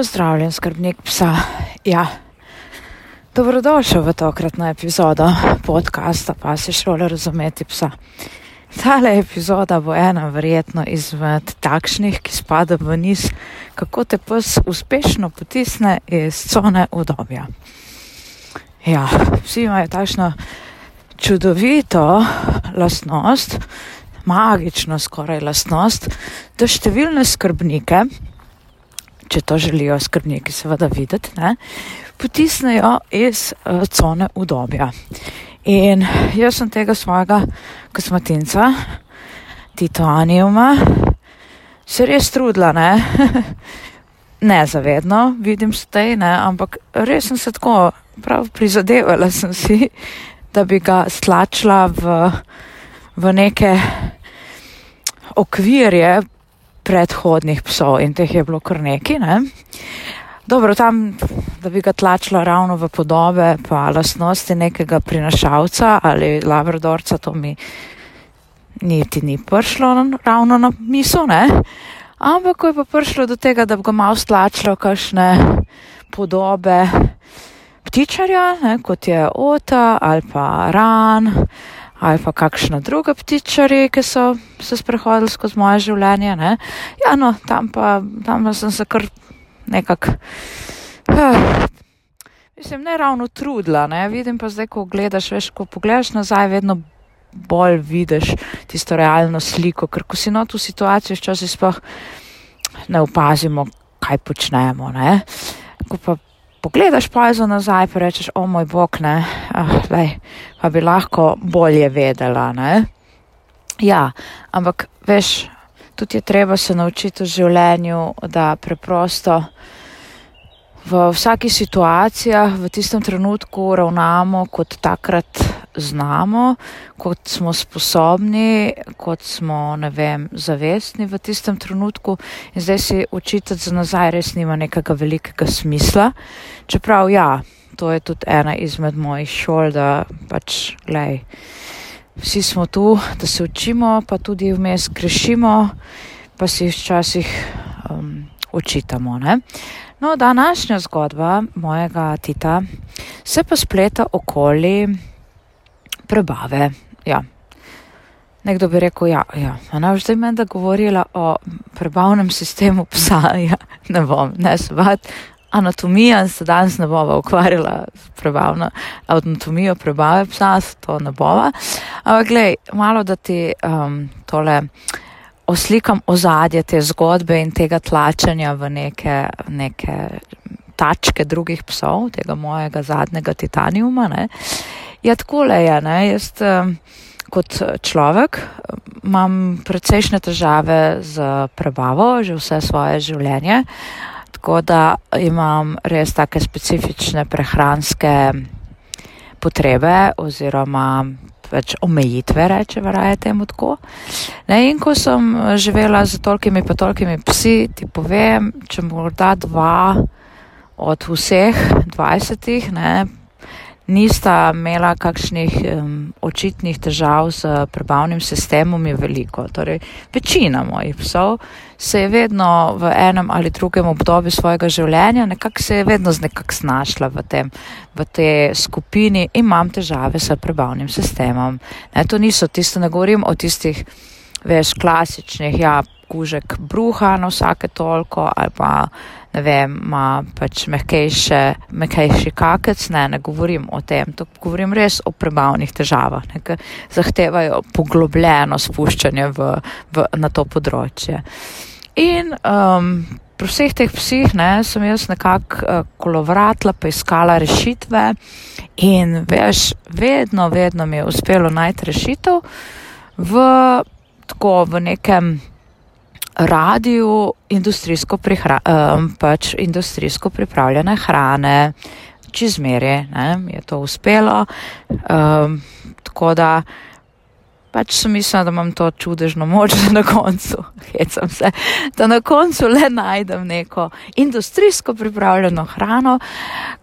Pozdravljen, skrbnik psa. Ja. Dobrodošel v tokratno epizodo podcasta Pa si šole razumeti psa. Tale epizoda bo ena verjetno izmed takšnih, ki spada v niz, kako te pes uspešno potisne iz cone udobja. Ja, vsi imajo takšno čudovito lastnost, magično skoraj lastnost, da številne skrbnike, če to želijo skrbniki seveda videti, ne, potisnejo iz uh, cone udobja. In jaz sem tega svojega kosmatinca, Tito Anijuma, se res trudila, ne, nezavedno, vidim se tej, ne, ampak res sem se tako prav prizadevala sem si, da bi ga stlačila v, v neke okvirje, predhodnih psov in teh je bilo kar neki. Ne? Dobro, tam, da bi ga tlačila ravno v podobe, pa lastnosti nekega prinašalca ali labradorca, to mi niti ni prišlo ravno na misel, ne? Ampak, ko je pa prišlo do tega, da bi ga malo stlačila v kakšne podobe ptičarja, ne? kot je ota ali pa ran, ali pa kakšna druga ptičari, ki so se sprehodili skozi moje življenje. Ne? Ja, no, tam pa, tam pa sem se kar nekako, uh, mislim, ne ravno trudila, ne? vidim pa zdaj, ko gledaš, veš, ko pogledaš nazaj, vedno bolj vidiš tisto realno sliko, ker ko si not v situaciji, včasih sploh ne opazimo, kaj počnemo. Ne? Ko pa pogledaš pojzo nazaj, pa rečeš, o moj bog, ne, ah, lej, pa bi lahko bolje vedela, ne. Ja, ampak veš, tudi je treba se naučiti v življenju, da preprosto v vsaki situacijah, v tistem trenutku ravnamo kot takrat znamo, kot smo sposobni, kot smo, ne vem, zavestni v tistem trenutku in zdaj si učitati za nazaj res nima nekega velikega smisla. Čeprav ja, to je tudi ena izmed mojih šol, da pač, glej, vsi smo tu, da se učimo, pa tudi vmes grešimo, pa si včasih um, učitamo, ne. No, današnja zgodba mojega tita se pa spleta okoli prebave. Ja. Nekdo bi rekel, ja, ja. ona je zdaj menda govorila o prebavnem sistemu psa, ja, ne bom, ne svat. Anatomija se danes ne bova ukvarjala s prebavno anatomijo prebave psa, to ne bova. Ampak glej, malo da ti um, tole oslikam ozadje te zgodbe in tega tlačenja v neke, neke tačke drugih psov, tega mojega zadnjega titanijuma. Ne. Ja, tako le je, ne. jaz kot človek imam precejšnje težave z prebavo že vse svoje življenje, tako da imam res take specifične prehranske potrebe oziroma več omejitve, reče varaje temu tako. Ne, in ko sem živela z tolkimi pa tolkimi psi, ti povem, če morda dva od vseh dvajsetih, ne, nista imela kakšnih um, očitnih težav z prebavnim sistemom, je veliko. Torej, večina mojih psov se je vedno v enem ali drugem obdobju svojega življenja, nekako se je vedno nekako znašla v, tem, v tej skupini in imam težave s prebavnim sistemom. Ne, to niso tiste, ne govorim o tistih, veš, klasičnih, ja, kužek bruha na vsake toliko ali pa ne vem, ima pač mehkejše, mehkejši kakec, ne, ne govorim o tem, to govorim res o prebavnih težavah, ki zahtevajo poglobljeno spuščanje v, v, na to področje. In um, pri vseh teh psih ne, sem jaz nekako uh, kolovratla, pa iskala rešitve in veš, vedno, vedno mi je uspelo najti rešitev v tako v nekem radiju industrijsko, prihra, um, pač industrijsko pripravljene hrane, čizmerje, mi je to uspelo. Um, tako da pač sem mislila, da imam to čudežno moč, da na koncu, hecam se, da na koncu le najdem neko industrijsko pripravljeno hrano,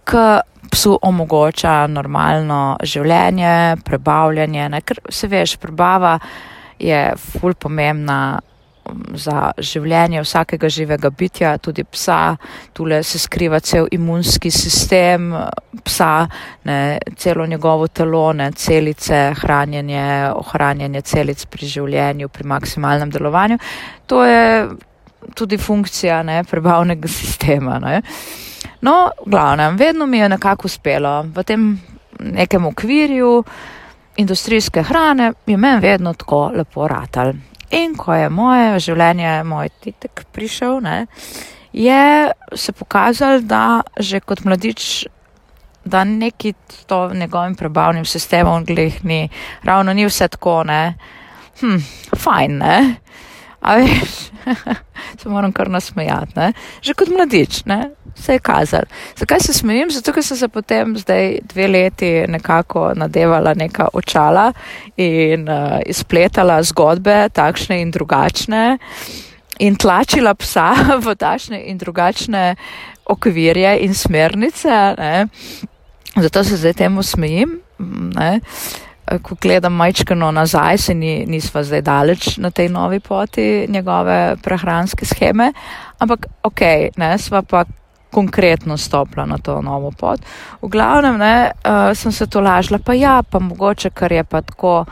ki psu omogoča normalno življenje, prebavljanje, ne, ker se veš, prebava je ful pomembna za življenje vsakega živega bitja, tudi psa. Tule se skriva cel imunski sistem psa, ne, celo njegovo telo, ne, celice, hranjenje, ohranjanje celic pri življenju, pri maksimalnem delovanju. To je tudi funkcija ne, prebavnega sistema. Ne. No, glavnem, vedno mi je nekako uspelo v tem nekem okvirju industrijske hrane, je meni vedno tako lepo ratal. In ko je moje življenje, moj titek prišel, ne, je se pokazal, da že kot mladič, da neki to njegovim prebavnim sistemom glih ni, ravno ni vse tako, ne, hm, fajn, ne. A veš, se moram kar nasmejati, ne? Že kot mladič, ne? Se je kazal. Zakaj se smejim? Zato, ker sem se potem zdaj dve leti nekako nadevala neka očala in uh, izpletala zgodbe takšne in drugačne in tlačila psa v takšne in drugačne okvirje in smernice, ne? Zato se zdaj temu smejim, ne? Ko gledam majčkano nazaj, se ni, nisva zdaj daleč na tej novi poti njegove prehranske scheme, ampak ok, ne, sva pa konkretno stopila na to novo pot. V glavnem, ne, uh, sem se to lažila, pa ja, pa mogoče, ker je pa tako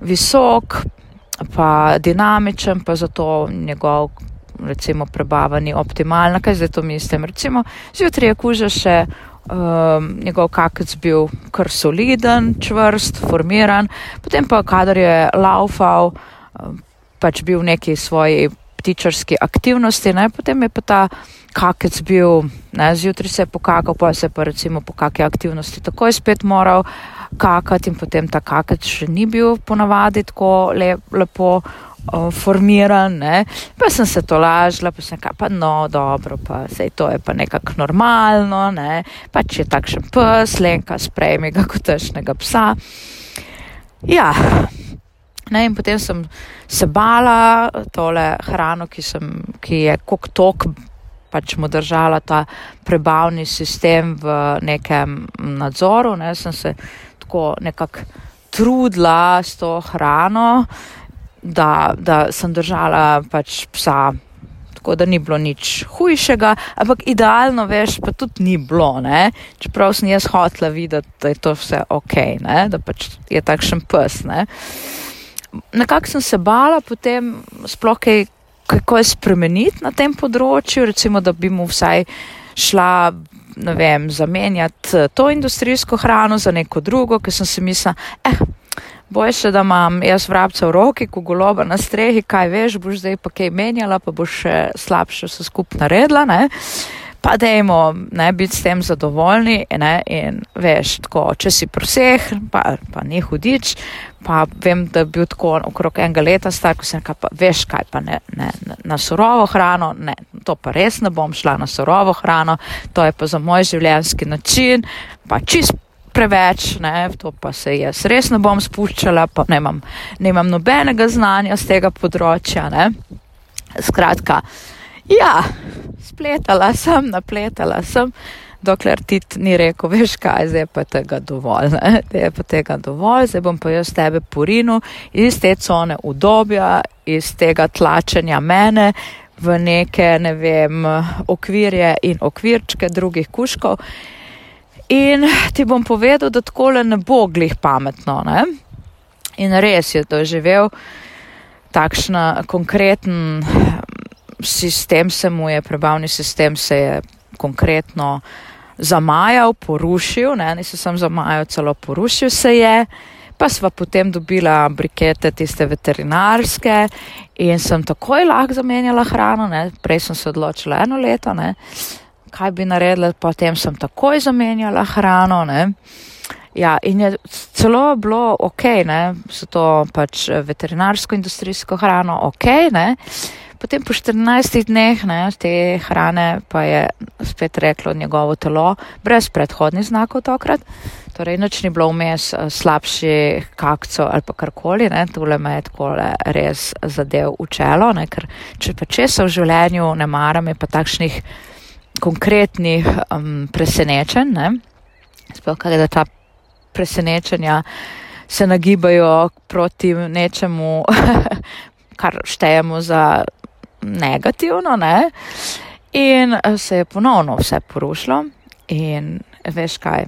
visok, pa dinamičen, pa zato njegov recimo prebava ni optimalna, kaj zdaj to mislim. Recimo, zjutraj je kuža še um, njegov kakec bil kar soliden, čvrst, formiran, potem pa, kadar je laufal, um, pač bil v neki svoji ptičarski aktivnosti, ne, potem je pa ta kakec bil, ne, zjutraj se je pokakal, pa se je pa recimo po kakej aktivnosti takoj spet moral kakati in potem ta kakec še ni bil ponavadi tako le, lepo formiran, ne. pa sem se to lažila, pa sem rekla, pa no, dobro, pa sej to je pa nekako normalno, ne, pa če je takšen pes, lenka, sprejmi ga kot tešnega psa. Ja, ne, in potem sem se bala tole hrano, ki, sem, ki je kok tok, pač mu držala ta prebavni sistem v nekem nadzoru, ne, sem se tako nekako trudila s to hrano, da, da sem držala pač psa. Tako da ni bilo nič hujšega, ampak idealno, veš, pa tudi ni bilo, ne? čeprav sem jaz hotla videti, da je to vse ok, ne? da pač je takšen pes. Ne? Nekako sem se bala potem sploh kaj, kako je spremeniti na tem področju, recimo, da bi mu vsaj šla, vem, zamenjati to industrijsko hrano za neko drugo, ker sem si mislila, eh, Boje, da imam jaz vrabca v roki, ko goloba na strehi, kaj veš, boš zdaj pa kaj menjala, pa boš še slabše se skup naredila, ne. Pa dajmo, ne, biti s tem zadovoljni, ne, in veš, tako, če si proseh, pa, pa ni hudič, pa vem, da bi bil tako okrog enega leta star, ko sem rekel, pa veš kaj, pa ne, ne, na surovo hrano, ne, to pa res ne bom šla na surovo hrano, to je pa za moj življenjski način, pa čist preveč, ne, to pa se jaz res ne bom spuščala, pa nemam, nemam nobenega znanja z tega področja. Ne. Skratka, ja, spletala sem, napletala sem, dokler ti ni rekel, veš kaj, zdaj pa tega dovolj, ne, zdaj pa tega dovolj, zdaj bom pa jaz tebe porinu iz te cone udobja, iz tega tlačenja mene v neke, ne vem, okvirje in okvirčke drugih kuškov. In ti bom povedal, da tako le ne bo glih pametno. Ne? In res je doživel takšen konkreten sistem, se mu je, prebavni sistem se je konkretno zamajal, porušil, ne, nisem sem zamajal, celo porušil se je. Pa sva potem dobila brikete tiste veterinarske in sem takoj lahko zamenjala hrano, ne. prej sem se odločila eno leto, ne kaj bi naredila, potem sem takoj zamenjala hrano. Ne. Ja, in je celo bilo ok, ne, so to pač veterinarsko-industrijsko hrano ok, ne. Potem po 14 dneh ne, te hrane pa je spet reklo njegovo telo, brez predhodnih znakov tokrat. Torej, nič ni bilo vmes eh, slabši kakco ali pa karkoli, ne, tole me je takole res zadev v čelo, ne, ker če pa česa v življenju ne maram, je pa takšnih konkretnih um, presenečenj, sploh kaj da ta presenečenja se nagibajo proti nečemu kar štejemo za negativno, ne? In se je ponovno vse porušilo in veš kaj.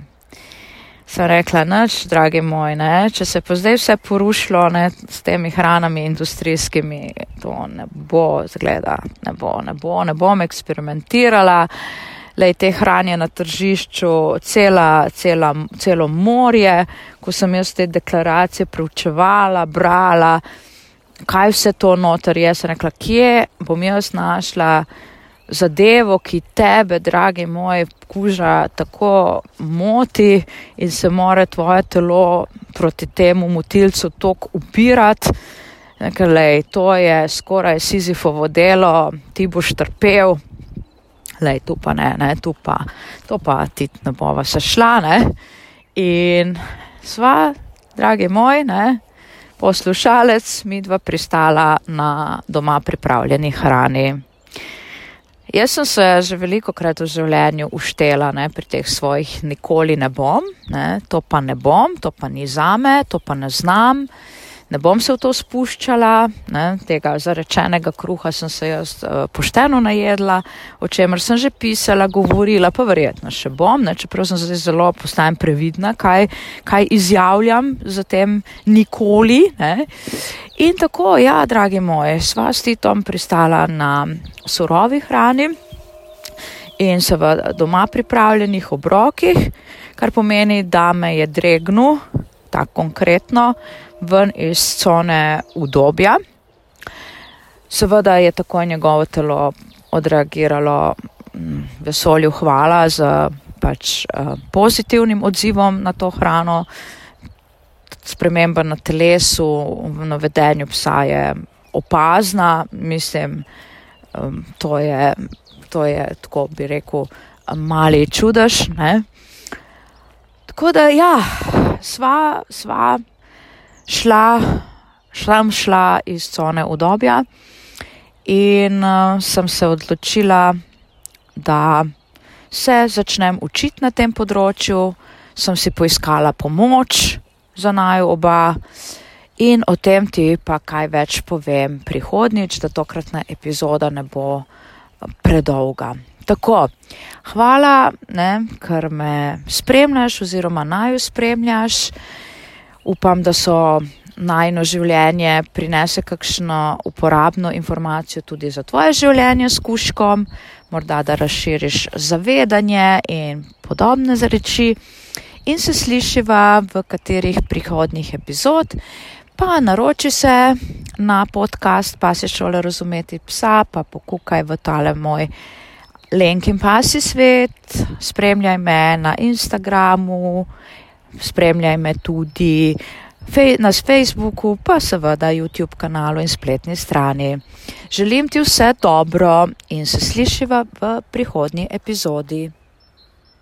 Sem rekla, noč, dragi moj, ne, če se pa zdaj vse porušilo ne, s temi hranami industrijskimi, to ne bo, zgleda, ne bo, ne bo, ne bom eksperimentirala. Lej, te hranje na tržišču, cela, cela, celo morje, ko sem jaz te deklaracije preučevala, brala, kaj vse to noter je, sem rekla, kje bom jaz našla zadevo, ki tebe, dragi moj, kuža tako moti in se more tvoje telo proti temu motilcu tok upirati. Ker lej, to je skoraj Sizifovo delo, ti boš trpel, lej, tu pa ne, ne, tu pa, to pa ti ne bova se šla, ne. In sva, dragi moj, ne, poslušalec, mi dva pristala na doma pripravljeni hrani. Jaz sem se že veliko krat v življenju uštela ne, pri teh svojih nikoli ne bom, ne, to pa ne bom, to pa ni zame, to pa ne znam, ne bom se v to spuščala, ne, tega zarečenega kruha sem se jaz uh, pošteno najedla, o čemer sem že pisala, govorila, pa verjetno še bom, ne, čeprav sem zdaj zelo postajem previdna, kaj, kaj izjavljam za tem nikoli. Ne. In tako, ja, dragi moji, sva s Titom pristala na surovi hrani in seveda doma pripravljenih obrokih, kar pomeni, da me je dregnil, tako konkretno, ven iz cone udobja. Seveda je takoj njegovo telo odreagiralo mm, vesolju hvala z pač uh, pozitivnim odzivom na to hrano sprememba na telesu, v navedenju psa je opazna, mislim, to, je, to je, tako bi rekel, mali čudež. Ne? Tako da, ja, sva, sva šla, šla, šla iz cone udobja in uh, sem se odločila, da se začnem učiti na tem področju, sem si poiskala pomoč za naju oba. In o tem ti pa kaj več povem prihodnič, da tokratna epizoda ne bo eh, predolga. Tako, hvala, ne, ker me spremljaš oziroma naju spremljaš. Upam, da so najno življenje prinese kakšno uporabno informacijo tudi za tvoje življenje s kuškom, morda da razširiš zavedanje in podobne reči in se slišiva v katerih prihodnih epizod. Pa naroči se na podcast, pa se šole razumeti psa, pa pokukaj v tale moj Lenkin pasi svet, spremljaj me na Instagramu, spremljaj me tudi na Facebooku, pa seveda YouTube kanalu in spletni strani. Želim ti vse dobro in se slišiva v prihodnji epizodi.